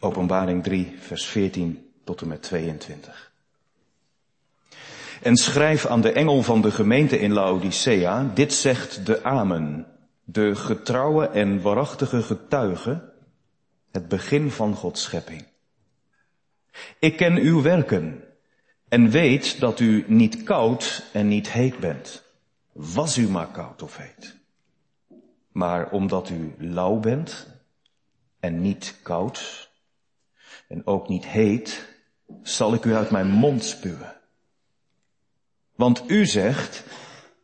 Openbaring 3, vers 14 tot en met 22. En schrijf aan de engel van de gemeente in Laodicea, dit zegt de Amen, de getrouwe en waarachtige getuige, het begin van Gods schepping. Ik ken uw werken en weet dat u niet koud en niet heet bent. Was u maar koud of heet. Maar omdat u lauw bent en niet koud en ook niet heet, zal ik u uit mijn mond spuwen. Want u zegt,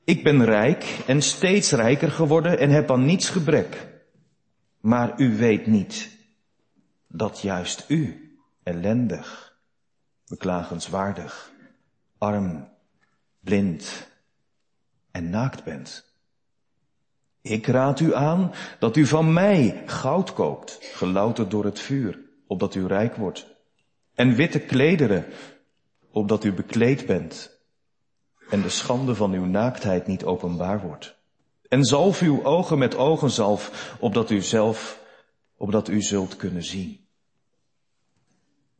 ik ben rijk en steeds rijker geworden en heb aan niets gebrek. Maar u weet niet dat juist u ellendig, beklagenswaardig, arm, blind en naakt bent. Ik raad u aan dat u van mij goud koopt, gelouterd door het vuur, opdat u rijk wordt. En witte klederen, opdat u bekleed bent en de schande van uw naaktheid niet openbaar wordt. En zalf uw ogen met ogenzalf, opdat u zelf, opdat u zult kunnen zien.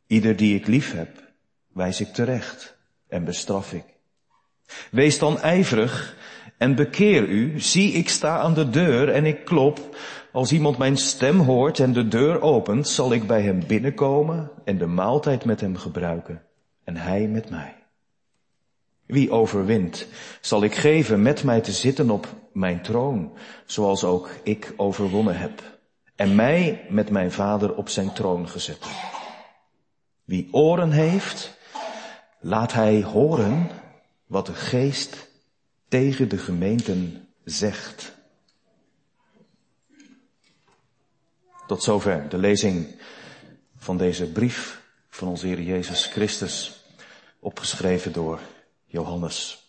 Ieder die ik lief heb, wijs ik terecht en bestraf ik. Wees dan ijverig en bekeer u. Zie, ik sta aan de deur en ik klop. Als iemand mijn stem hoort en de deur opent, zal ik bij hem binnenkomen en de maaltijd met hem gebruiken en hij met mij. Wie overwint, zal ik geven met mij te zitten op mijn troon, zoals ook ik overwonnen heb, en mij met mijn vader op zijn troon gezet. Wie oren heeft, laat hij horen wat de geest tegen de gemeenten zegt. Tot zover de lezing van deze brief van onze Heer Jezus Christus, opgeschreven door Johannes.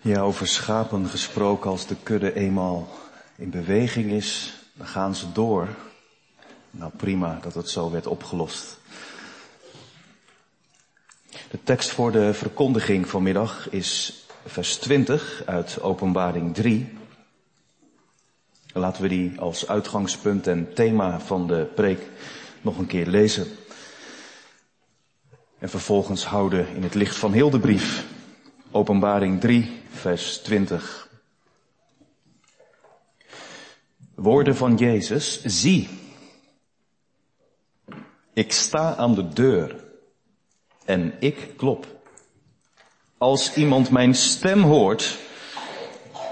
Ja, over schapen gesproken, als de kudde eenmaal in beweging is, dan gaan ze door. Nou prima dat het zo werd opgelost. De tekst voor de verkondiging vanmiddag is vers 20 uit Openbaring 3. Laten we die als uitgangspunt en thema van de preek nog een keer lezen. En vervolgens houden in het licht van heel de brief. Openbaring 3, vers 20. Woorden van Jezus, zie, ik sta aan de deur en ik klop. Als iemand mijn stem hoort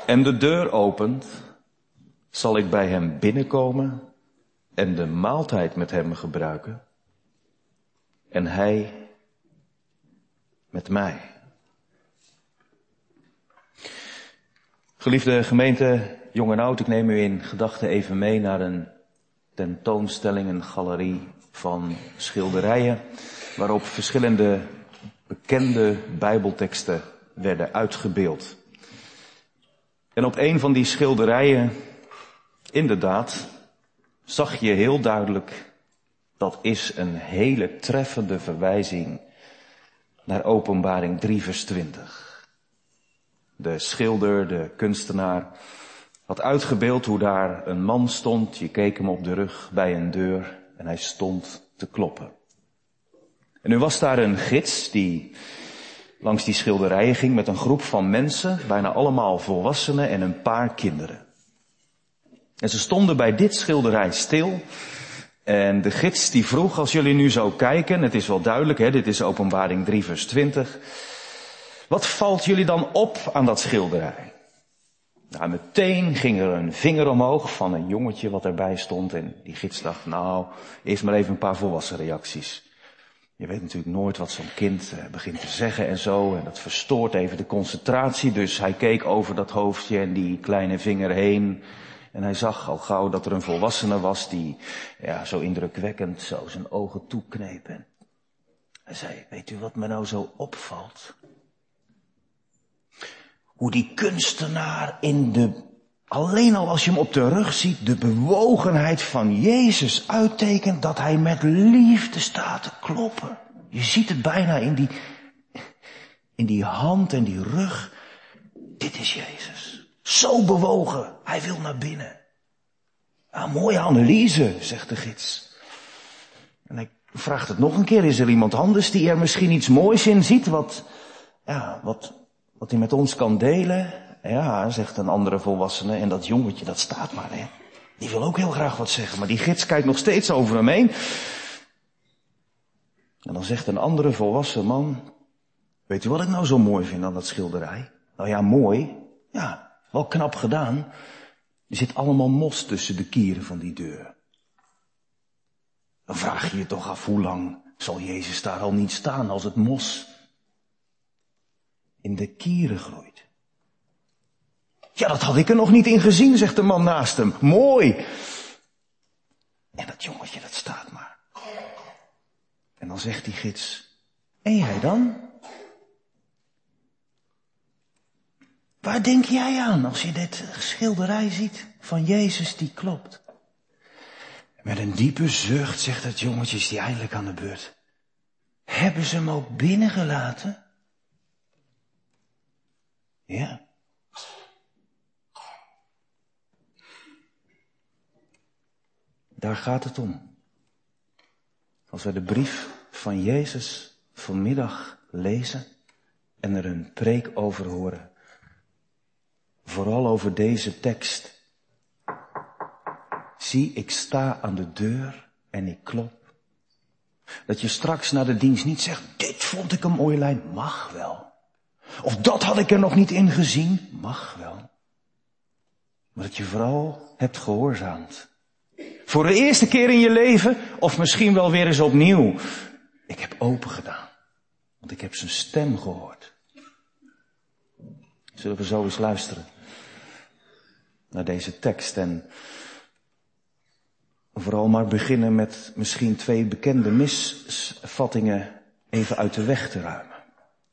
en de deur opent, zal ik bij hem binnenkomen en de maaltijd met hem gebruiken en hij met mij. Geliefde gemeente, jong en oud, ik neem u in gedachten even mee naar een tentoonstelling, een galerie van schilderijen, waarop verschillende bekende bijbelteksten werden uitgebeeld. En op een van die schilderijen, inderdaad, zag je heel duidelijk, dat is een hele treffende verwijzing naar openbaring 3 vers 20. De schilder, de kunstenaar, had uitgebeeld hoe daar een man stond, je keek hem op de rug bij een deur en hij stond te kloppen. En nu was daar een gids die langs die schilderijen ging met een groep van mensen, bijna allemaal volwassenen en een paar kinderen. En ze stonden bij dit schilderij stil en de gids die vroeg, als jullie nu zo kijken, het is wel duidelijk, hè, dit is openbaring 3 vers 20. Wat valt jullie dan op aan dat schilderij? Nou, meteen ging er een vinger omhoog van een jongetje wat erbij stond en die gids dacht, nou, eerst maar even een paar volwassen reacties. Je weet natuurlijk nooit wat zo'n kind eh, begint te zeggen en zo en dat verstoort even de concentratie, dus hij keek over dat hoofdje en die kleine vinger heen en hij zag al gauw dat er een volwassene was die ja, zo indrukwekkend zo zijn ogen toekneep. En hij zei, weet u wat me nou zo opvalt? Hoe die kunstenaar in de, alleen al als je hem op de rug ziet, de bewogenheid van Jezus uittekent dat hij met liefde staat te kloppen. Je ziet het bijna in die, in die hand en die rug. Dit is Jezus. Zo bewogen. Hij wil naar binnen. Mooie analyse, zegt de gids. En ik vraag het nog een keer, is er iemand anders die er misschien iets moois in ziet, wat, ja, wat, wat hij met ons kan delen? Ja, zegt een andere volwassene, en dat jongetje, dat staat maar, hè. Die wil ook heel graag wat zeggen, maar die gids kijkt nog steeds over hem heen. En dan zegt een andere volwassen man, weet u wat ik nou zo mooi vind aan dat schilderij? Nou ja, mooi. Ja, wel knap gedaan. Er zit allemaal mos tussen de kieren van die deur. Dan vraag je je toch af hoe lang zal Jezus daar al niet staan als het mos in de kieren groeit. Ja, dat had ik er nog niet in gezien, zegt de man naast hem. Mooi. En dat jongetje, dat staat maar. En dan zegt die gids, en jij dan? Waar denk jij aan als je dit schilderij ziet van Jezus die klopt? Met een diepe zucht zegt het jongetje, is die eindelijk aan de beurt. Hebben ze hem ook binnengelaten? Ja. Daar gaat het om. Als we de brief van Jezus vanmiddag lezen en er een preek over horen, vooral over deze tekst. Zie, ik sta aan de deur en ik klop. Dat je straks na de dienst niet zegt, dit vond ik een mooie lijn, mag wel. Of dat had ik er nog niet in gezien, mag wel. Maar dat je vooral hebt gehoorzaamd. Voor de eerste keer in je leven, of misschien wel weer eens opnieuw. Ik heb open gedaan. Want ik heb zijn stem gehoord. Zullen we zo eens luisteren naar deze tekst en vooral maar beginnen met misschien twee bekende misvattingen even uit de weg te ruimen.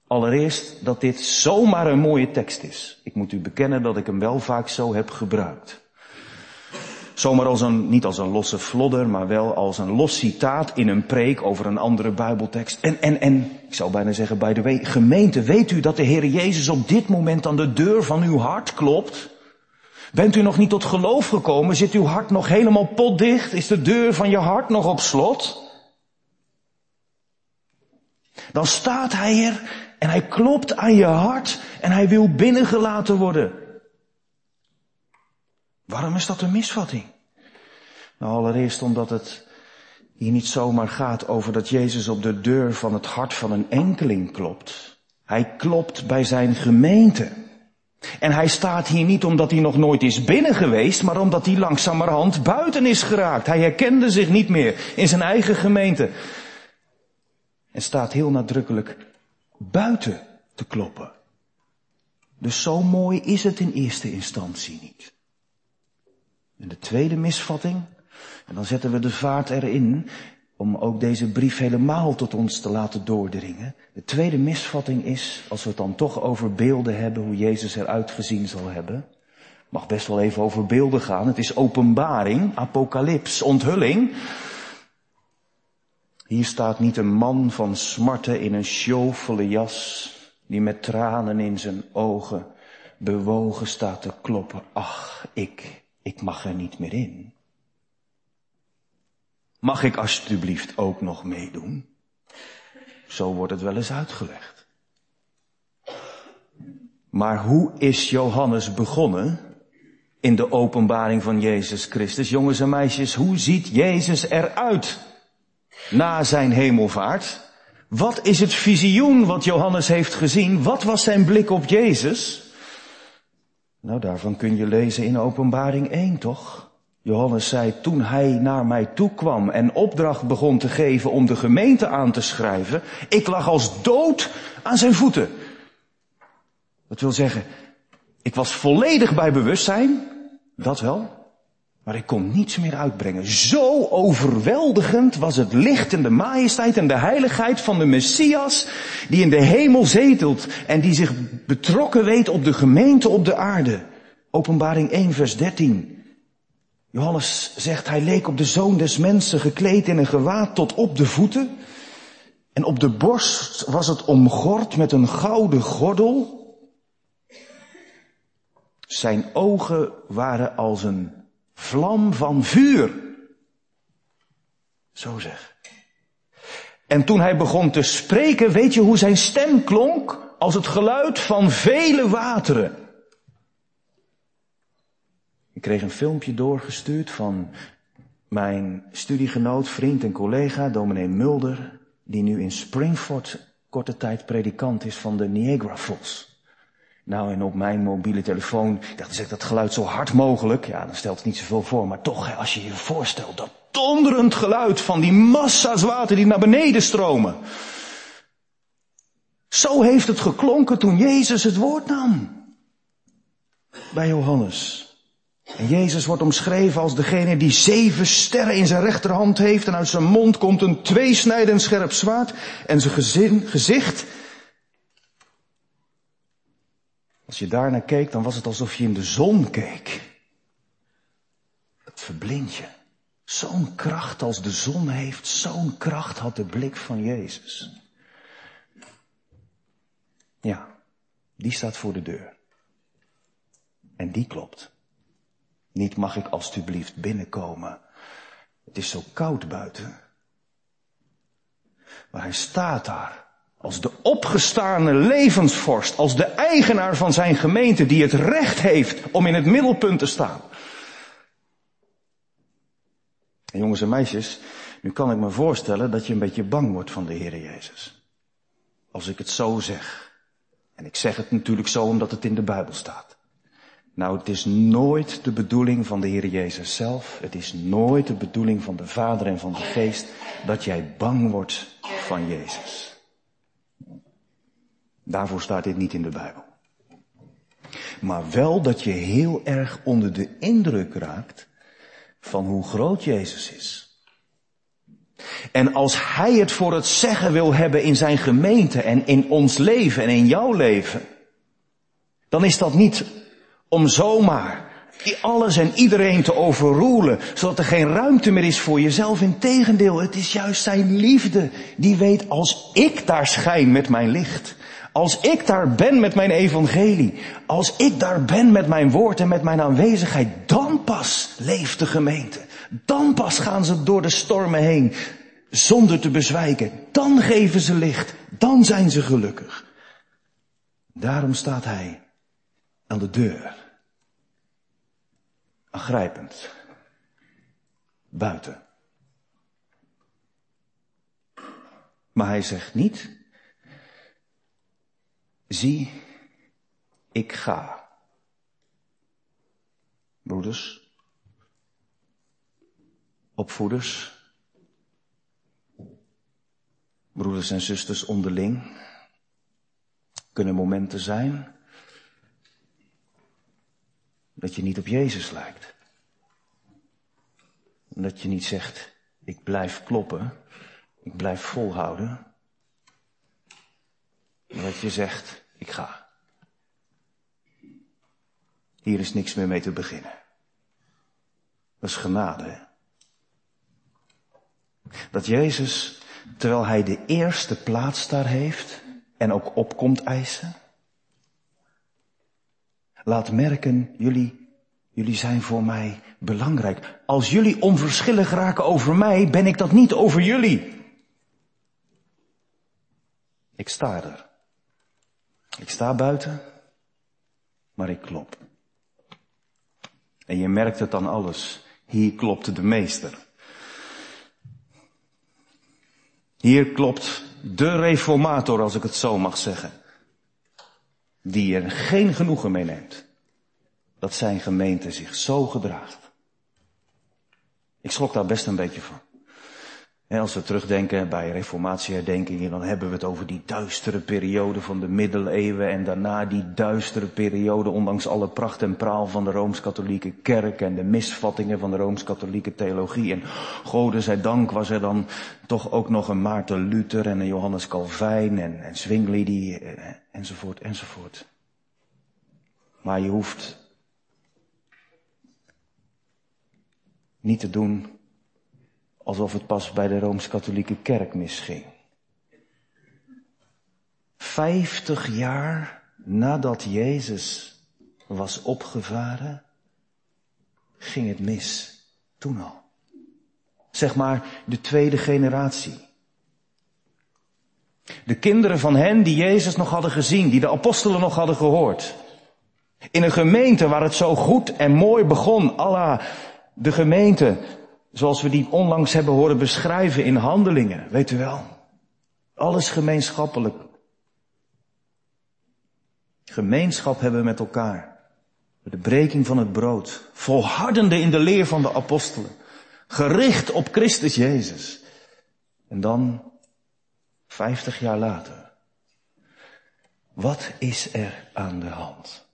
Allereerst dat dit zomaar een mooie tekst is. Ik moet u bekennen dat ik hem wel vaak zo heb gebruikt. Zomaar als een, niet als een losse flodder, maar wel als een los citaat in een preek over een andere Bijbeltekst. En, en, en, ik zou bijna zeggen, bij de gemeente, weet u dat de Heer Jezus op dit moment aan de deur van uw hart klopt? Bent u nog niet tot geloof gekomen? Zit uw hart nog helemaal potdicht? Is de deur van je hart nog op slot? Dan staat hij er en hij klopt aan je hart en hij wil binnengelaten worden. Waarom is dat een misvatting? Nou, allereerst omdat het hier niet zomaar gaat over dat Jezus op de deur van het hart van een enkeling klopt. Hij klopt bij zijn gemeente. En hij staat hier niet omdat hij nog nooit is binnen geweest, maar omdat hij langzamerhand buiten is geraakt. Hij herkende zich niet meer in zijn eigen gemeente. En staat heel nadrukkelijk buiten te kloppen. Dus zo mooi is het in eerste instantie niet. En de tweede misvatting, en dan zetten we de vaart erin, om ook deze brief helemaal tot ons te laten doordringen. De tweede misvatting is, als we het dan toch over beelden hebben, hoe Jezus eruit gezien zal hebben. Mag best wel even over beelden gaan. Het is openbaring, apocalyps, onthulling. Hier staat niet een man van smarten in een sjofele jas, die met tranen in zijn ogen bewogen staat te kloppen. Ach, ik, ik mag er niet meer in. Mag ik alsjeblieft ook nog meedoen? Zo wordt het wel eens uitgelegd. Maar hoe is Johannes begonnen in de openbaring van Jezus Christus? Jongens en meisjes, hoe ziet Jezus eruit na zijn hemelvaart? Wat is het visioen wat Johannes heeft gezien? Wat was zijn blik op Jezus? Nou, daarvan kun je lezen in openbaring 1, toch? Johannes zei, toen hij naar mij toe kwam en opdracht begon te geven om de gemeente aan te schrijven, ik lag als dood aan zijn voeten. Dat wil zeggen, ik was volledig bij bewustzijn, dat wel, maar ik kon niets meer uitbrengen. Zo overweldigend was het licht en de majesteit en de heiligheid van de Messias, die in de hemel zetelt en die zich betrokken weet op de gemeente op de aarde. Openbaring 1 vers 13. Johannes zegt, hij leek op de zoon des mensen gekleed in een gewaad tot op de voeten. En op de borst was het omgord met een gouden gordel. Zijn ogen waren als een Vlam van vuur. Zo zeg. En toen hij begon te spreken, weet je hoe zijn stem klonk? Als het geluid van vele wateren. Ik kreeg een filmpje doorgestuurd van mijn studiegenoot, vriend en collega, dominee Mulder, die nu in Springford korte tijd predikant is van de Niagara Falls. Nou, en op mijn mobiele telefoon, ik dacht, zeg dat geluid zo hard mogelijk. Ja, dan stelt het niet zoveel voor, maar toch, als je je voorstelt, dat donderend geluid van die massa's water die naar beneden stromen. Zo heeft het geklonken toen Jezus het woord nam. Bij Johannes. En Jezus wordt omschreven als degene die zeven sterren in zijn rechterhand heeft en uit zijn mond komt een tweesnijdend scherp zwaard en zijn gezin, gezicht. Als je daar naar keek, dan was het alsof je in de zon keek. Dat verblindt je. Zo'n kracht als de zon heeft, zo'n kracht had de blik van Jezus. Ja, die staat voor de deur. En die klopt. Niet mag ik alstublieft binnenkomen. Het is zo koud buiten. Maar hij staat daar als de opgestane levensvorst, als de eigenaar van zijn gemeente die het recht heeft om in het middelpunt te staan. En jongens en meisjes, nu kan ik me voorstellen dat je een beetje bang wordt van de Heer Jezus. Als ik het zo zeg. En ik zeg het natuurlijk zo omdat het in de Bijbel staat. Nou, het is nooit de bedoeling van de Heer Jezus zelf. Het is nooit de bedoeling van de Vader en van de Geest dat jij bang wordt van Jezus. Daarvoor staat dit niet in de Bijbel. Maar wel dat je heel erg onder de indruk raakt van hoe groot Jezus is. En als Hij het voor het zeggen wil hebben in zijn gemeente en in ons leven en in jouw leven, dan is dat niet om zomaar alles en iedereen te overroelen, zodat er geen ruimte meer is voor jezelf. Integendeel, het is juist zijn liefde die weet als ik daar schijn met mijn licht, als ik daar ben met mijn evangelie, als ik daar ben met mijn woord en met mijn aanwezigheid, dan pas leeft de gemeente. Dan pas gaan ze door de stormen heen, zonder te bezwijken. Dan geven ze licht, dan zijn ze gelukkig. Daarom staat hij aan de deur. Aangrijpend. Buiten. Maar hij zegt niet, zie, ik ga. Broeders, opvoeders, broeders en zusters onderling, kunnen momenten zijn dat je niet op Jezus lijkt. Dat je niet zegt, ik blijf kloppen, ik blijf volhouden. Dat je zegt, ik ga. Hier is niks meer mee te beginnen. Dat is genade. Dat Jezus, terwijl hij de eerste plaats daar heeft en ook opkomt eisen, laat merken, jullie, jullie zijn voor mij belangrijk. Als jullie onverschillig raken over mij, ben ik dat niet over jullie. Ik sta er. Ik sta buiten, maar ik klop. En je merkt het dan alles. Hier klopt de meester. Hier klopt de reformator, als ik het zo mag zeggen. Die er geen genoegen mee neemt. Dat zijn gemeente zich zo gedraagt. Ik schrok daar best een beetje van. En als we terugdenken bij reformatieherdenkingen, dan hebben we het over die duistere periode van de middeleeuwen en daarna die duistere periode, ondanks alle pracht en praal van de Rooms-Katholieke kerk en de misvattingen van de Rooms-Katholieke theologie. En gode zij dank was er dan toch ook nog een Maarten Luther en een Johannes Calvijn en, en Zwingli die, eh, enzovoort, enzovoort. Maar je hoeft niet te doen alsof het pas bij de Rooms-Katholieke Kerk misging. Vijftig jaar nadat Jezus was opgevaren, ging het mis. Toen al. Zeg maar de tweede generatie. De kinderen van hen die Jezus nog hadden gezien, die de apostelen nog hadden gehoord. In een gemeente waar het zo goed en mooi begon, Allah, de gemeente, zoals we die onlangs hebben horen beschrijven in handelingen, weet u wel. Alles gemeenschappelijk. Gemeenschap hebben we met elkaar. De breking van het brood. Volhardende in de leer van de apostelen. Gericht op Christus Jezus. En dan, vijftig jaar later. Wat is er aan de hand?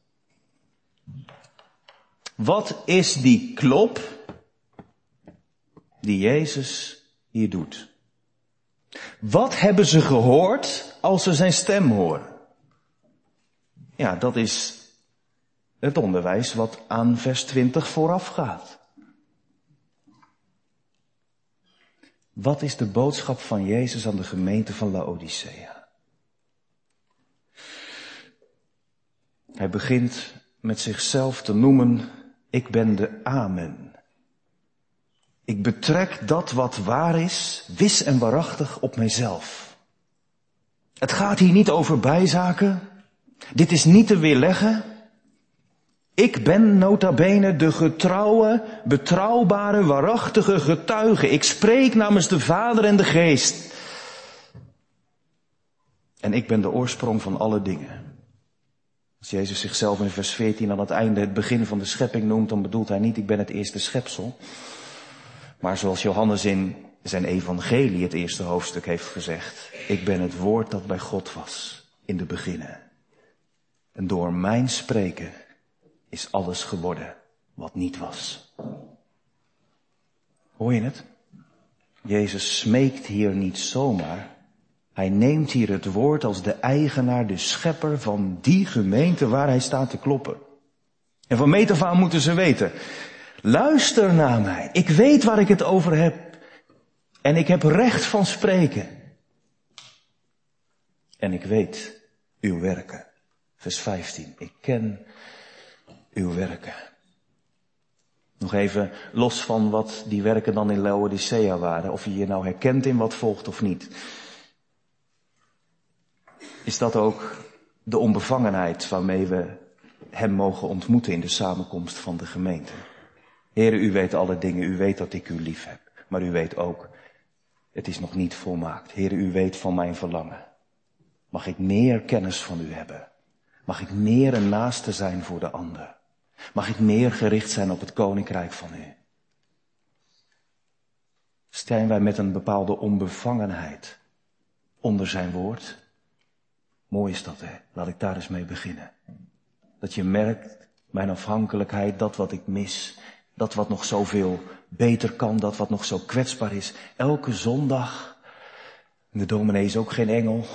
Wat is die klop die Jezus hier doet? Wat hebben ze gehoord als ze zijn stem horen? Ja, dat is het onderwijs wat aan vers 20 vooraf gaat. Wat is de boodschap van Jezus aan de gemeente van Laodicea? Hij begint met zichzelf te noemen, ik ben de Amen. Ik betrek dat wat waar is, wis en waarachtig op mijzelf. Het gaat hier niet over bijzaken. Dit is niet te weerleggen. Ik ben nota bene de getrouwe, betrouwbare, waarachtige getuige. Ik spreek namens de Vader en de Geest. En ik ben de oorsprong van alle dingen. Als Jezus zichzelf in vers 14 aan het einde het begin van de schepping noemt, dan bedoelt hij niet ik ben het eerste schepsel. Maar zoals Johannes in zijn evangelie het eerste hoofdstuk heeft gezegd, ik ben het woord dat bij God was in de beginnen. En door mijn spreken is alles geworden wat niet was. Hoor je het? Jezus smeekt hier niet zomaar. Hij neemt hier het woord als de eigenaar, de schepper van die gemeente waar hij staat te kloppen. En van meet aan moeten ze weten, luister naar mij, ik weet waar ik het over heb. En ik heb recht van spreken. En ik weet uw werken. Vers 15. Ik ken uw werken. Nog even los van wat die werken dan in Laodicea waren. Of je je nou herkent in wat volgt of niet. Is dat ook de onbevangenheid waarmee we hem mogen ontmoeten in de samenkomst van de gemeente. Heren, u weet alle dingen. U weet dat ik u lief heb. Maar u weet ook, het is nog niet volmaakt. Heren, u weet van mijn verlangen. Mag ik meer kennis van u hebben? Mag ik meer een naaste zijn voor de ander? Mag ik meer gericht zijn op het koninkrijk van u? Staan wij met een bepaalde onbevangenheid onder zijn woord? Mooi is dat, hè? Laat ik daar eens mee beginnen. Dat je merkt, mijn afhankelijkheid, dat wat ik mis, dat wat nog zoveel beter kan, dat wat nog zo kwetsbaar is. Elke zondag, de dominee is ook geen engel,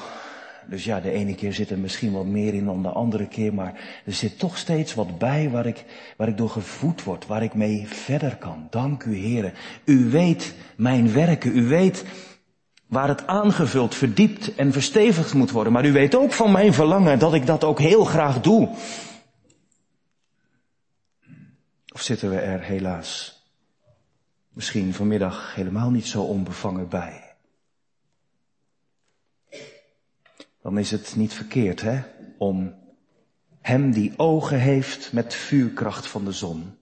dus ja, de ene keer zit er misschien wat meer in dan de andere keer, maar er zit toch steeds wat bij waar ik, waar ik door gevoed word, waar ik mee verder kan. Dank u, heren. U weet mijn werken, u weet waar het aangevuld, verdiept en verstevigd moet worden, maar u weet ook van mijn verlangen dat ik dat ook heel graag doe. Of zitten we er helaas misschien vanmiddag helemaal niet zo onbevangen bij? dan is het niet verkeerd, hè, om hem die ogen heeft met vuurkracht van de zon,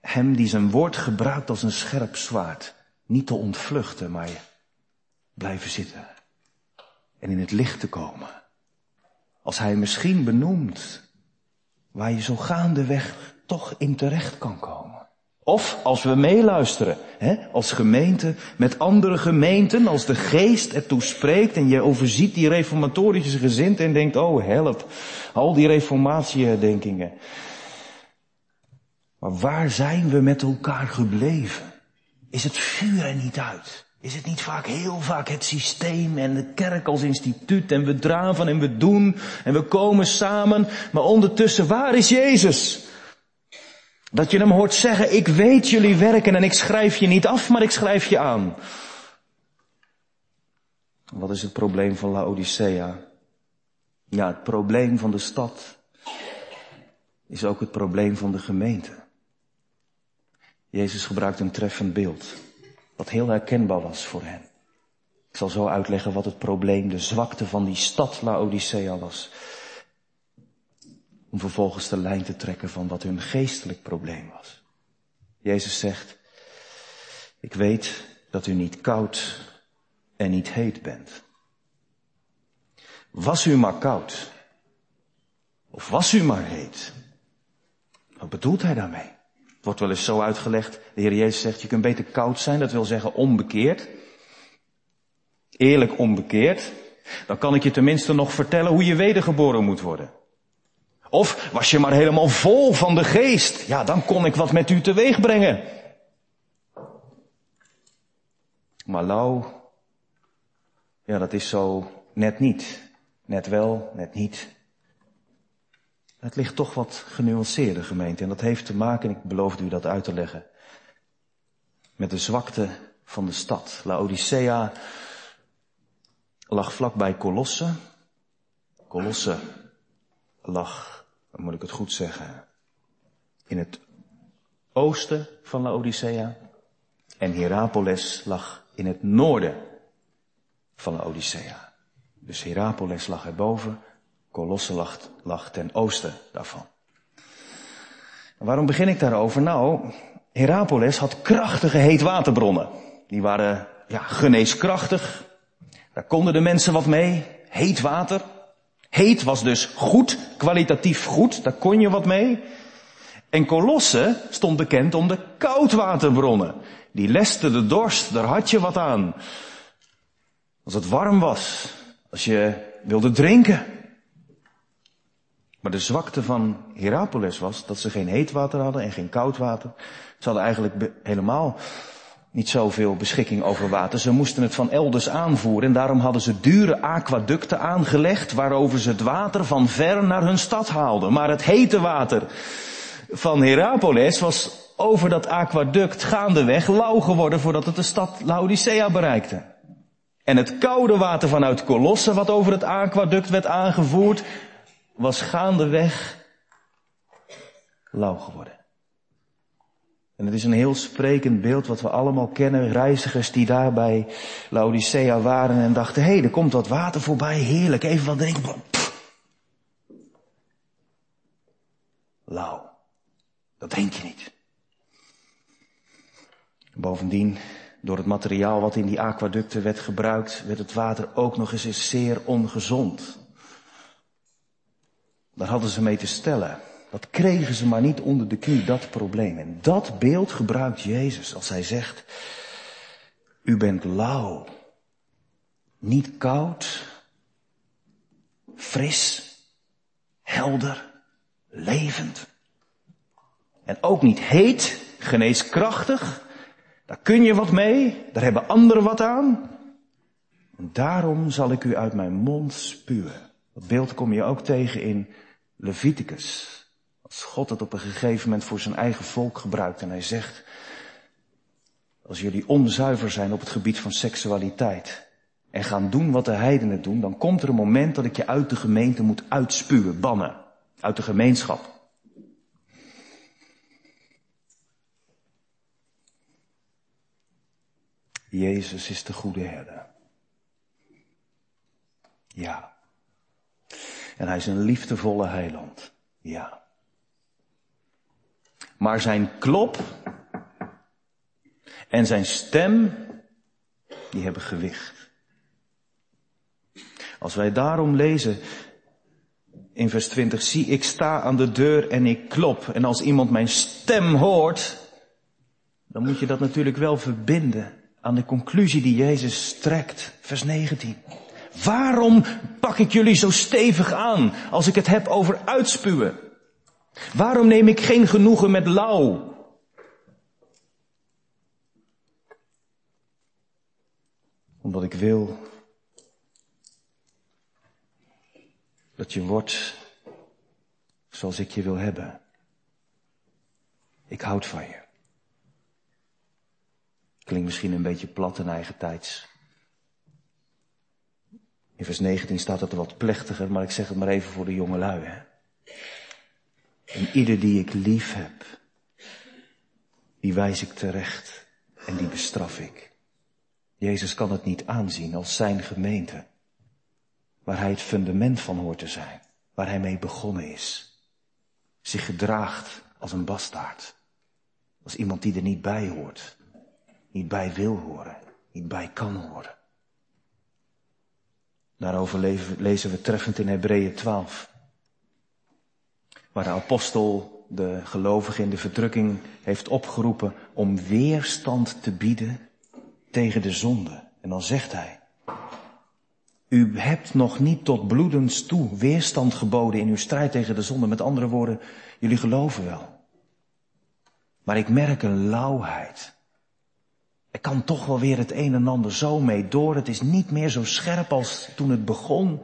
hem die zijn woord gebruikt als een scherp zwaard, niet te ontvluchten, maar blijven zitten en in het licht te komen. Als hij misschien benoemt waar je zo gaandeweg toch in terecht kan komen. Of als we meeluisteren, hè, als gemeente met andere gemeenten, als de geest ertoe spreekt en je overziet die reformatorische gezind en denkt, oh help, al die reformatieherdenkingen. Maar waar zijn we met elkaar gebleven? Is het vuur er niet uit? Is het niet vaak, heel vaak het systeem en de kerk als instituut en we draven en we doen en we komen samen, maar ondertussen, waar is Jezus? Dat je hem hoort zeggen, ik weet jullie werken en ik schrijf je niet af, maar ik schrijf je aan. Wat is het probleem van Laodicea? Ja, het probleem van de stad is ook het probleem van de gemeente. Jezus gebruikt een treffend beeld, wat heel herkenbaar was voor hen. Ik zal zo uitleggen wat het probleem, de zwakte van die stad Laodicea was. Om vervolgens de lijn te trekken van wat hun geestelijk probleem was. Jezus zegt, ik weet dat u niet koud en niet heet bent. Was u maar koud, of was u maar heet? Wat bedoelt hij daarmee? Het wordt wel eens zo uitgelegd, de Heer Jezus zegt, je kunt beter koud zijn, dat wil zeggen onbekeerd. Eerlijk onbekeerd. Dan kan ik je tenminste nog vertellen hoe je wedergeboren moet worden. Of was je maar helemaal vol van de geest, ja, dan kon ik wat met u teweeg brengen. Maar lauw, ja, dat is zo net niet. Net wel, net niet. Het ligt toch wat genuanceerder, gemeente. En dat heeft te maken, en ik beloofde u dat uit te leggen, met de zwakte van de stad. Laodicea lag vlakbij Colosse. Colosse lag, dan moet ik het goed zeggen, in het oosten van Laodicea. En Hierapolis lag in het noorden van Laodicea. Dus Hierapolis lag erboven, Colosse lag, lag ten oosten daarvan. Waarom begin ik daarover? Nou, Herapolis had krachtige heetwaterbronnen. Die waren ja, geneeskrachtig. Daar konden de mensen wat mee. Heet water. Heet was dus goed, kwalitatief goed. Daar kon je wat mee. En Colosse stond bekend om de koudwaterbronnen. Die leste de dorst, daar had je wat aan. Als het warm was, als je wilde drinken, maar de zwakte van Hierapolis was dat ze geen heet water hadden en geen koud water. Ze hadden eigenlijk helemaal niet zoveel beschikking over water. Ze moesten het van elders aanvoeren en daarom hadden ze dure aquaducten aangelegd waarover ze het water van ver naar hun stad haalden. Maar het hete water van Hierapolis was over dat aquaduct gaandeweg lauw geworden voordat het de stad Laodicea bereikte. En het koude water vanuit Colosse wat over het aquaduct werd aangevoerd, was gaandeweg lauw geworden. En het is een heel sprekend beeld wat we allemaal kennen. Reizigers die daar bij Laodicea waren en dachten, hé, hey, er komt wat water voorbij, heerlijk, even wat drinken. Lauw. Dat drink je niet. Bovendien, door het materiaal wat in die aquaducten werd gebruikt, werd het water ook nog eens zeer ongezond. Daar hadden ze mee te stellen. Dat kregen ze maar niet onder de knie, dat probleem. En dat beeld gebruikt Jezus als hij zegt, u bent lauw, niet koud, fris, helder, levend. En ook niet heet, geneeskrachtig. Daar kun je wat mee, daar hebben anderen wat aan. En daarom zal ik u uit mijn mond spuwen. Dat beeld kom je ook tegen in Leviticus. Als God het op een gegeven moment voor zijn eigen volk gebruikt en hij zegt, als jullie onzuiver zijn op het gebied van seksualiteit en gaan doen wat de heidenen doen, dan komt er een moment dat ik je uit de gemeente moet uitspuwen, bannen, uit de gemeenschap. Jezus is de goede herder. Ja. En hij is een liefdevolle heiland. Ja. Maar zijn klop en zijn stem, die hebben gewicht. Als wij daarom lezen in vers 20, zie ik sta aan de deur en ik klop. En als iemand mijn stem hoort, dan moet je dat natuurlijk wel verbinden aan de conclusie die Jezus trekt. Vers 19. Waarom pak ik jullie zo stevig aan als ik het heb over uitspuwen? Waarom neem ik geen genoegen met lauw? Omdat ik wil dat je wordt zoals ik je wil hebben. Ik houd van je. Klinkt misschien een beetje plat en eigen tijds. In vers 19 staat het wat plechtiger, maar ik zeg het maar even voor de jonge lui. Hè? En ieder die ik lief heb, die wijs ik terecht en die bestraf ik. Jezus kan het niet aanzien als zijn gemeente, waar hij het fundament van hoort te zijn, waar hij mee begonnen is, zich gedraagt als een bastaard, als iemand die er niet bij hoort, niet bij wil horen, niet bij kan horen. Daarover lezen we treffend in Hebreeën 12. Waar de apostel de gelovigen in de verdrukking heeft opgeroepen om weerstand te bieden tegen de zonde. En dan zegt hij, u hebt nog niet tot bloedens toe weerstand geboden in uw strijd tegen de zonde. Met andere woorden, jullie geloven wel. Maar ik merk een lauwheid. Er kan toch wel weer het een en ander zo mee door. Het is niet meer zo scherp als toen het begon.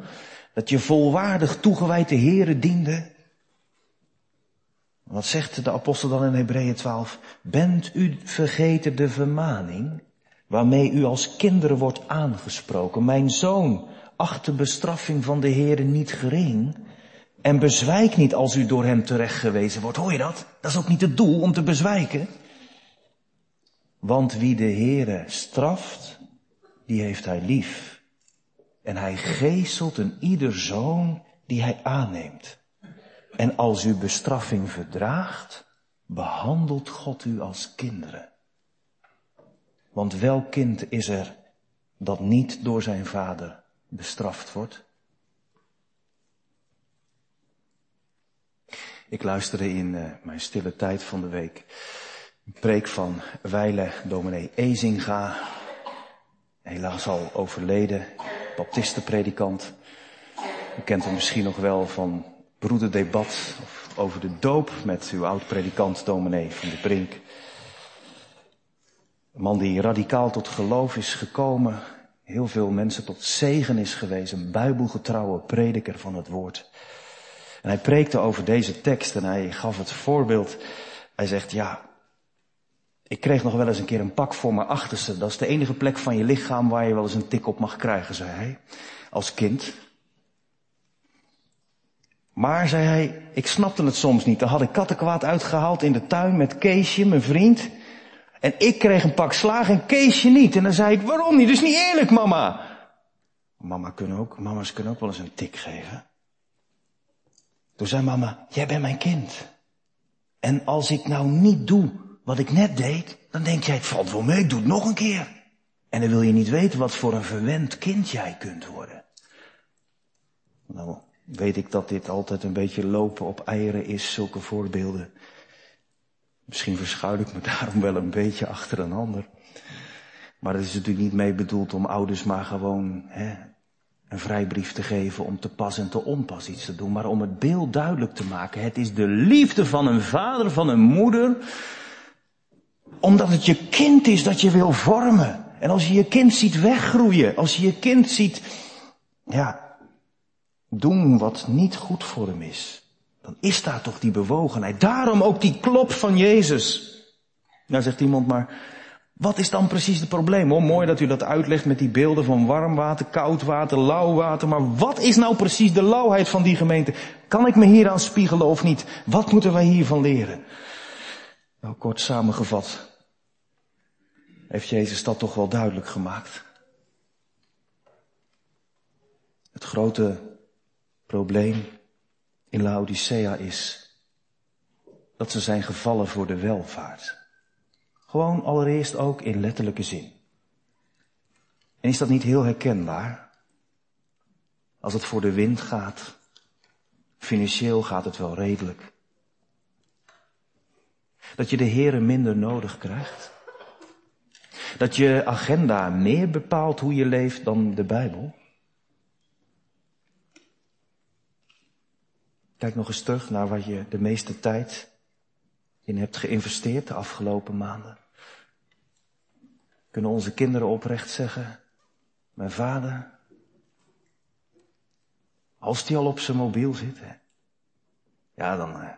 Dat je volwaardig toegewijd de Here diende. Wat zegt de apostel dan in Hebreeën 12? Bent u vergeten de vermaning waarmee u als kinderen wordt aangesproken? Mijn zoon, acht de bestraffing van de Heere niet gering en bezwijk niet als u door hem terechtgewezen wordt. Hoor je dat? Dat is ook niet het doel om te bezwijken. Want wie de Heere straft, die heeft hij lief. En hij geestelt een ieder zoon die hij aanneemt. En als u bestraffing verdraagt, behandelt God u als kinderen. Want welk kind is er dat niet door zijn vader bestraft wordt? Ik luisterde in uh, mijn stille tijd van de week een preek van Weile dominee Ezinga, helaas al overleden, baptistenpredikant. U kent hem misschien nog wel van broederdebat over de doop met uw oud-predikant dominee van de Brink. Een man die radicaal tot geloof is gekomen, heel veel mensen tot zegen is geweest, een bijbelgetrouwe prediker van het woord. En hij preekte over deze tekst en hij gaf het voorbeeld. Hij zegt, ja, ik kreeg nog wel eens een keer een pak voor mijn achterste. Dat is de enige plek van je lichaam waar je wel eens een tik op mag krijgen, zei hij. Als kind. Maar, zei hij, ik snapte het soms niet. Dan had ik kattenkwaad uitgehaald in de tuin met Keesje, mijn vriend. En ik kreeg een pak slaag en Keesje niet. En dan zei ik, waarom niet? Dat is niet eerlijk, mama. Mama kunnen ook, mama's kunnen ook wel eens een tik geven. Toen zei mama, jij bent mijn kind. En als ik nou niet doe wat ik net deed, dan denk jij, het valt wel mee, ik doe het nog een keer. En dan wil je niet weten wat voor een verwend kind jij kunt worden. Nou, weet ik dat dit altijd een beetje lopen op eieren is, zulke voorbeelden. Misschien verschuil ik me daarom wel een beetje achter een ander. Maar het is natuurlijk niet mee bedoeld om ouders maar gewoon hè, een vrijbrief te geven om te pas en te onpas iets te doen, maar om het beeld duidelijk te maken. Het is de liefde van een vader, van een moeder, omdat het je kind is dat je wil vormen. En als je je kind ziet weggroeien, als je je kind ziet, ja, doen wat niet goed voor hem is, dan is daar toch die bewogenheid. Daarom ook die klop van Jezus. Nou zegt iemand maar, wat is dan precies het probleem? Oh, mooi dat u dat uitlegt met die beelden van warm water, koud water, lauw water. Maar wat is nou precies de lauwheid van die gemeente? Kan ik me hier aan spiegelen of niet? Wat moeten wij hiervan leren? Nou, kort samengevat, heeft Jezus dat toch wel duidelijk gemaakt. Het grote probleem in Laodicea is dat ze zijn gevallen voor de welvaart. Gewoon allereerst ook in letterlijke zin. En is dat niet heel herkenbaar? Als het voor de wind gaat, financieel gaat het wel redelijk. Dat je de heren minder nodig krijgt. Dat je agenda meer bepaalt hoe je leeft dan de Bijbel. Kijk nog eens terug naar wat je de meeste tijd in hebt geïnvesteerd de afgelopen maanden. Kunnen onze kinderen oprecht zeggen, mijn vader, als die al op zijn mobiel zit, hè, ja, dan uh,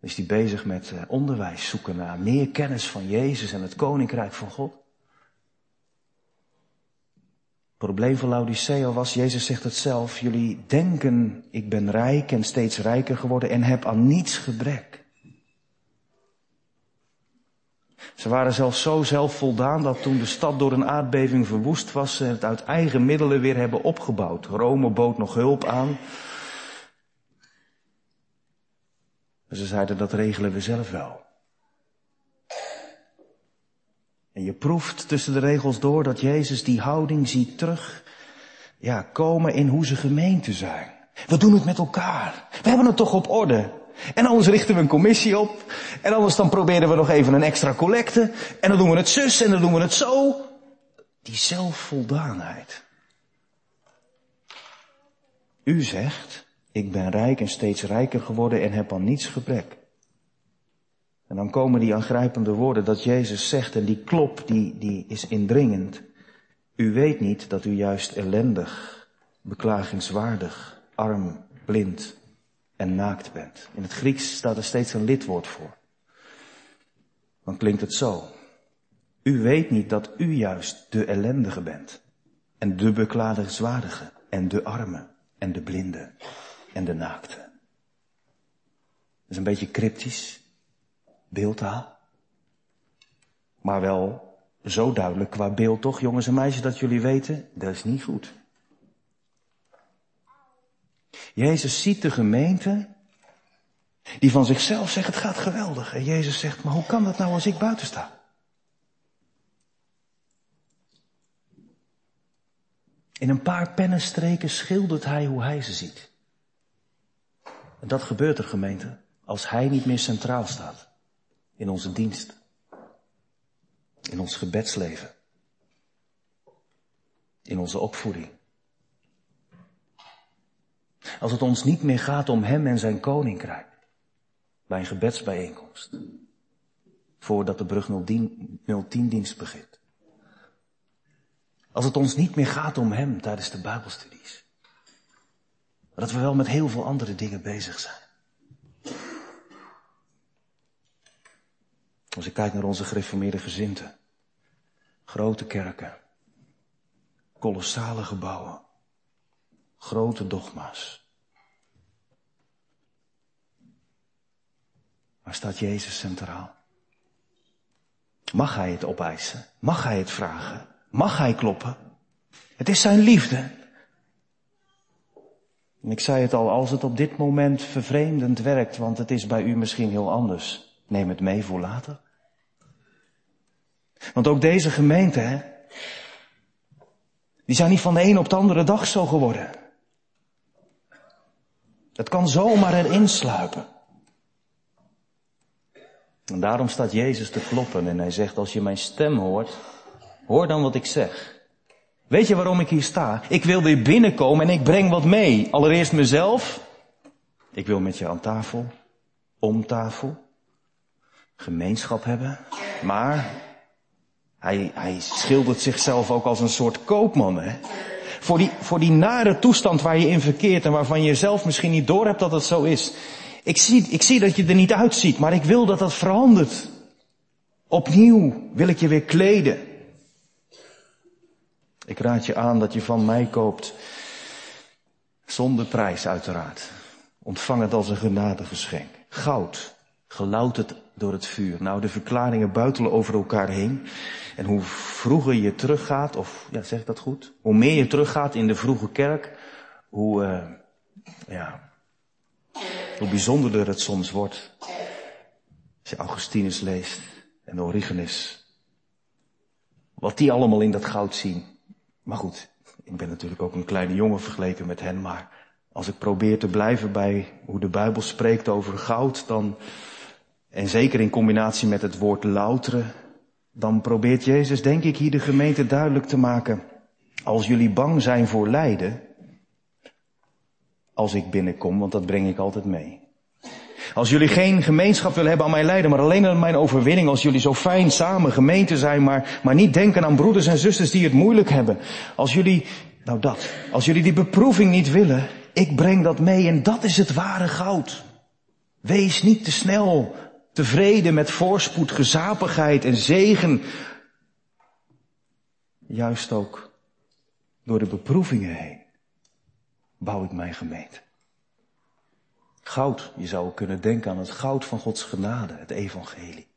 is hij bezig met uh, onderwijs zoeken naar meer kennis van Jezus en het koninkrijk van God. Het probleem van Laodicea was, Jezus zegt het zelf, jullie denken ik ben rijk en steeds rijker geworden en heb aan niets gebrek. Ze waren zelfs zo zelfvoldaan dat toen de stad door een aardbeving verwoest was, ze het uit eigen middelen weer hebben opgebouwd. Rome bood nog hulp aan. Ze zeiden dat regelen we zelf wel. En je proeft tussen de regels door dat Jezus die houding ziet terug, ja, komen in hoe ze gemeente zijn. We doen het met elkaar. We hebben het toch op orde. En anders richten we een commissie op. En anders dan proberen we nog even een extra collecte. En dan doen we het zus en dan doen we het zo. Die zelfvoldaanheid. U zegt, ik ben rijk en steeds rijker geworden en heb aan niets gebrek. En dan komen die aangrijpende woorden dat Jezus zegt en die klop die, die is indringend. U weet niet dat u juist ellendig, beklagingswaardig, arm, blind en naakt bent. In het Grieks staat er steeds een lidwoord voor. Dan klinkt het zo. U weet niet dat u juist de ellendige bent. En de beklagenswaardige. En de arme. En de blinde. En de naakte. Dat is een beetje cryptisch. Beeldtaal. Maar wel zo duidelijk qua beeld toch, jongens en meisjes, dat jullie weten, dat is niet goed. Jezus ziet de gemeente die van zichzelf zegt het gaat geweldig. En Jezus zegt, maar hoe kan dat nou als ik buiten sta? In een paar pennenstreken schildert hij hoe hij ze ziet. En dat gebeurt er gemeente als hij niet meer centraal staat in onze dienst, in ons gebedsleven, in onze opvoeding. Als het ons niet meer gaat om Hem en Zijn Koninkrijk. Bij een gebedsbijeenkomst. Voordat de brug 010 dienst begint. Als het ons niet meer gaat om Hem tijdens de Bijbelstudies. Maar dat we wel met heel veel andere dingen bezig zijn. Als ik kijk naar onze gereformeerde gezinten. Grote kerken. Kolossale gebouwen. Grote dogma's. Maar staat Jezus centraal? Mag hij het opeisen? Mag hij het vragen? Mag hij kloppen? Het is zijn liefde. En ik zei het al, als het op dit moment vervreemdend werkt, want het is bij u misschien heel anders, neem het mee voor later. Want ook deze gemeente, hè, die zijn niet van de een op de andere dag zo geworden. Het kan zomaar erin sluipen. En daarom staat Jezus te kloppen en hij zegt, als je mijn stem hoort, hoor dan wat ik zeg. Weet je waarom ik hier sta? Ik wil weer binnenkomen en ik breng wat mee. Allereerst mezelf. Ik wil met je aan tafel, om tafel, gemeenschap hebben. Maar hij, hij schildert zichzelf ook als een soort koopman. Hè? Voor, die, voor die nare toestand waar je in verkeert en waarvan je zelf misschien niet doorhebt dat het zo is. Ik zie, ik zie dat je er niet uitziet, maar ik wil dat dat verandert. Opnieuw wil ik je weer kleden. Ik raad je aan dat je van mij koopt. Zonder prijs uiteraard. Ontvang het als een genadegeschenk. Goud, gelouterd door het vuur. Nou, de verklaringen buitelen over elkaar heen. En hoe vroeger je teruggaat, of ja, zeg ik dat goed? Hoe meer je teruggaat in de vroege kerk, hoe, uh, ja, hoe bijzonderder het soms wordt. Als je Augustinus leest en Origenes. Wat die allemaal in dat goud zien. Maar goed, ik ben natuurlijk ook een kleine jongen vergeleken met hen, maar als ik probeer te blijven bij hoe de Bijbel spreekt over goud, dan, en zeker in combinatie met het woord louteren, dan probeert Jezus denk ik hier de gemeente duidelijk te maken, als jullie bang zijn voor lijden, als ik binnenkom, want dat breng ik altijd mee. Als jullie geen gemeenschap willen hebben aan mijn lijden, maar alleen aan mijn overwinning, als jullie zo fijn samen gemeente zijn, maar, maar niet denken aan broeders en zusters die het moeilijk hebben. Als jullie, nou dat, als jullie die beproeving niet willen, ik breng dat mee en dat is het ware goud. Wees niet te snel tevreden met voorspoed, gezapigheid en zegen. Juist ook door de beproevingen heen bouw ik mijn gemeente. Goud, je zou kunnen denken aan het goud van Gods genade, het evangelie.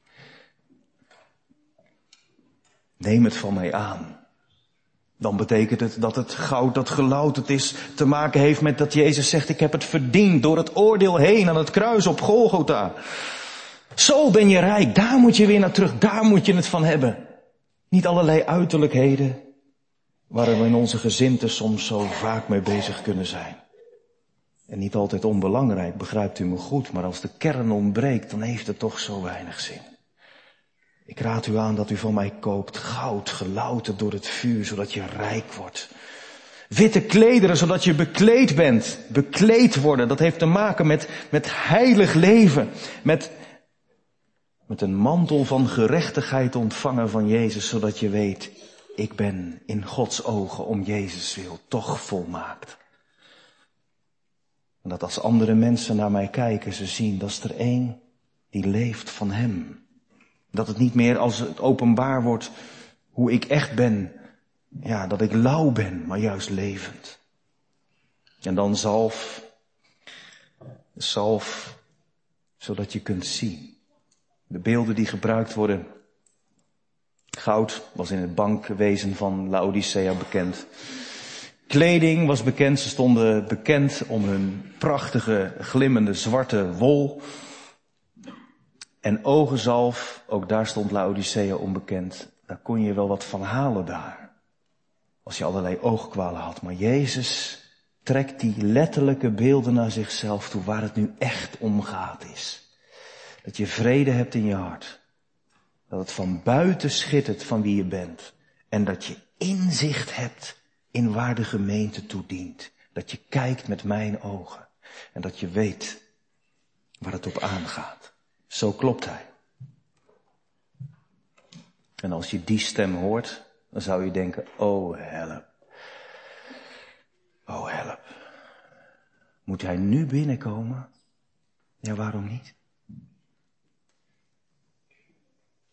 Neem het van mij aan. Dan betekent het dat het goud dat gelouterd is te maken heeft met dat Jezus zegt, ik heb het verdiend door het oordeel heen aan het kruis op Golgotha. Zo ben je rijk, daar moet je weer naar terug, daar moet je het van hebben. Niet allerlei uiterlijkheden, waar we in onze gezinten soms zo vaak mee bezig kunnen zijn. En niet altijd onbelangrijk, begrijpt u me goed, maar als de kern ontbreekt, dan heeft het toch zo weinig zin. Ik raad u aan dat u van mij koopt goud, gelouterd door het vuur, zodat je rijk wordt. Witte klederen, zodat je bekleed bent. Bekleed worden, dat heeft te maken met, met heilig leven. Met, met een mantel van gerechtigheid ontvangen van Jezus, zodat je weet, ik ben in Gods ogen om Jezus wil toch volmaakt. En dat als andere mensen naar mij kijken, ze zien, dat is er één die leeft van Hem. Dat het niet meer als het openbaar wordt hoe ik echt ben, ja, dat ik lauw ben, maar juist levend. En dan zalf, zalf, zodat je kunt zien. De beelden die gebruikt worden. Goud was in het bankwezen van Laodicea bekend. Kleding was bekend, ze stonden bekend om hun prachtige, glimmende zwarte wol. En ogenzalf, ook daar stond Laodicea onbekend. Daar kon je wel wat van halen daar. Als je allerlei oogkwalen had. Maar Jezus trekt die letterlijke beelden naar zichzelf toe waar het nu echt om gaat is. Dat je vrede hebt in je hart. Dat het van buiten schittert van wie je bent. En dat je inzicht hebt in waar de gemeente toe dient. Dat je kijkt met mijn ogen. En dat je weet waar het op aangaat. Zo klopt hij. En als je die stem hoort, dan zou je denken, oh help. Oh help. Moet hij nu binnenkomen? Ja, waarom niet?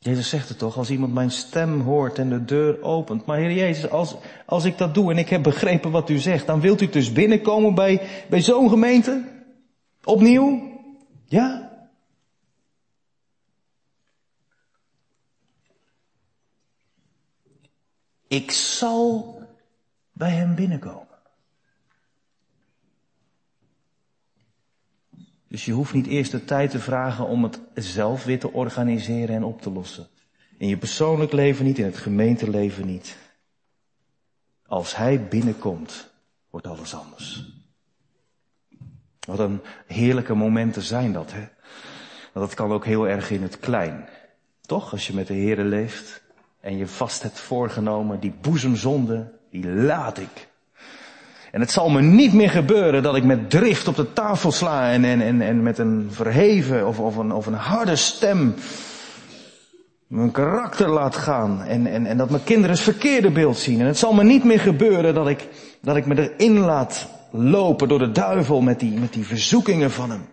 Jezus zegt het toch, als iemand mijn stem hoort en de deur opent. Maar Heer Jezus, als, als ik dat doe en ik heb begrepen wat u zegt, dan wilt u dus binnenkomen bij, bij zo'n gemeente? Opnieuw? Ja? Ik zal bij hem binnenkomen. Dus je hoeft niet eerst de tijd te vragen om het zelf weer te organiseren en op te lossen. In je persoonlijk leven niet, in het gemeenteleven niet. Als hij binnenkomt, wordt alles anders. Wat een heerlijke momenten zijn dat, hè? Dat kan ook heel erg in het klein. Toch? Als je met de Here leeft en je vast hebt voorgenomen, die boezemzonde, die laat ik. En het zal me niet meer gebeuren dat ik met drift op de tafel sla en, en, en, en met een verheven of, of, een, of een harde stem mijn karakter laat gaan en, en, en dat mijn kinderen het verkeerde beeld zien. En het zal me niet meer gebeuren dat ik, dat ik me erin laat lopen door de duivel met die, met die verzoekingen van hem.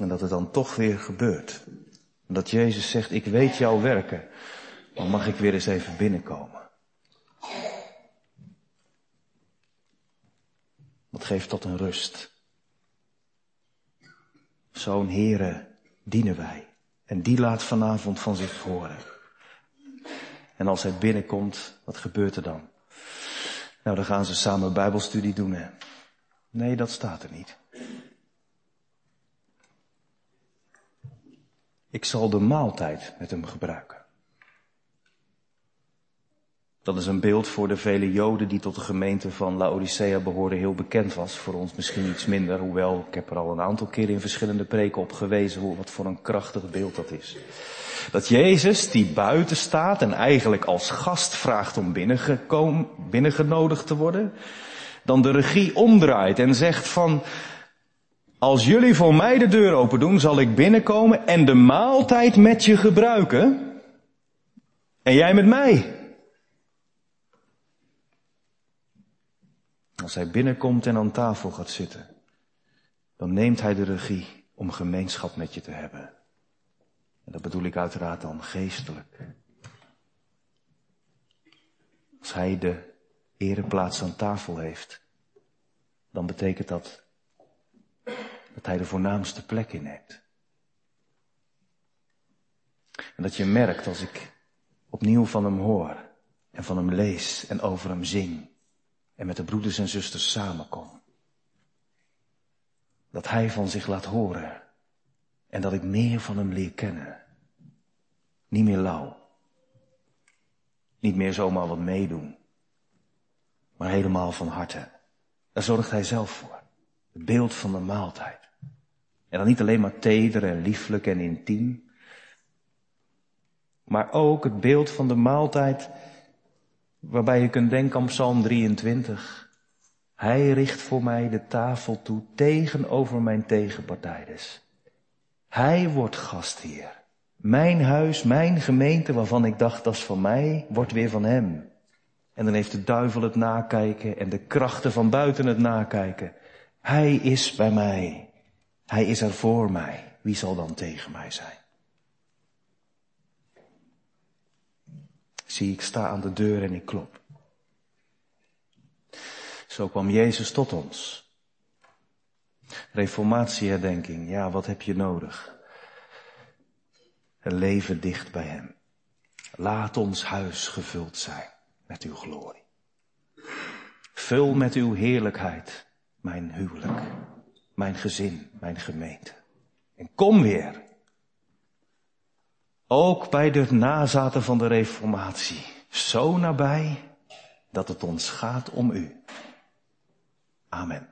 En dat het dan toch weer gebeurt. Dat Jezus zegt, ik weet jouw werken, maar mag ik weer eens even binnenkomen. Dat geeft tot een rust. Zo'n Here dienen wij. En die laat vanavond van zich horen. En als hij binnenkomt, wat gebeurt er dan? Nou, dan gaan ze samen Bijbelstudie doen, hè? Nee, dat staat er niet. Ik zal de maaltijd met hem gebruiken. Dat is een beeld voor de vele Joden die tot de gemeente van Laodicea behoorden heel bekend was. Voor ons misschien iets minder, hoewel ik heb er al een aantal keren in verschillende preken op gewezen hoe, wat voor een krachtig beeld dat is. Dat Jezus, die buiten staat en eigenlijk als gast vraagt om binnengenodigd te worden, dan de regie omdraait en zegt van, als jullie voor mij de deur open doen, zal ik binnenkomen en de maaltijd met je gebruiken. En jij met mij. Als hij binnenkomt en aan tafel gaat zitten, dan neemt hij de regie om gemeenschap met je te hebben. En dat bedoel ik uiteraard dan geestelijk. Als hij de ereplaats aan tafel heeft, dan betekent dat dat hij de voornaamste plek inneemt. En dat je merkt als ik opnieuw van hem hoor en van hem lees en over hem zing en met de broeders en zusters samenkom. Dat hij van zich laat horen en dat ik meer van hem leer kennen. Niet meer lauw. Niet meer zomaar wat meedoen. Maar helemaal van harte. Daar zorgt hij zelf voor. Het beeld van de maaltijd. En dan niet alleen maar teder en lieflijk en intiem. Maar ook het beeld van de maaltijd waarbij je kunt denken aan Psalm 23. Hij richt voor mij de tafel toe tegenover mijn tegenpartijders. Hij wordt gastheer. Mijn huis, mijn gemeente, waarvan ik dacht dat is van mij, wordt weer van hem. En dan heeft de duivel het nakijken en de krachten van buiten het nakijken. Hij is bij mij. Hij is er voor mij. Wie zal dan tegen mij zijn? Zie, ik sta aan de deur en ik klop. Zo kwam Jezus tot ons. Reformatieherdenking, ja, wat heb je nodig? Een leven dicht bij Hem. Laat ons huis gevuld zijn met uw glorie. Vul met uw heerlijkheid mijn huwelijk, mijn gezin, mijn gemeente. En kom weer. Ook bij de nazaten van de Reformatie. Zo nabij dat het ons gaat om u. Amen.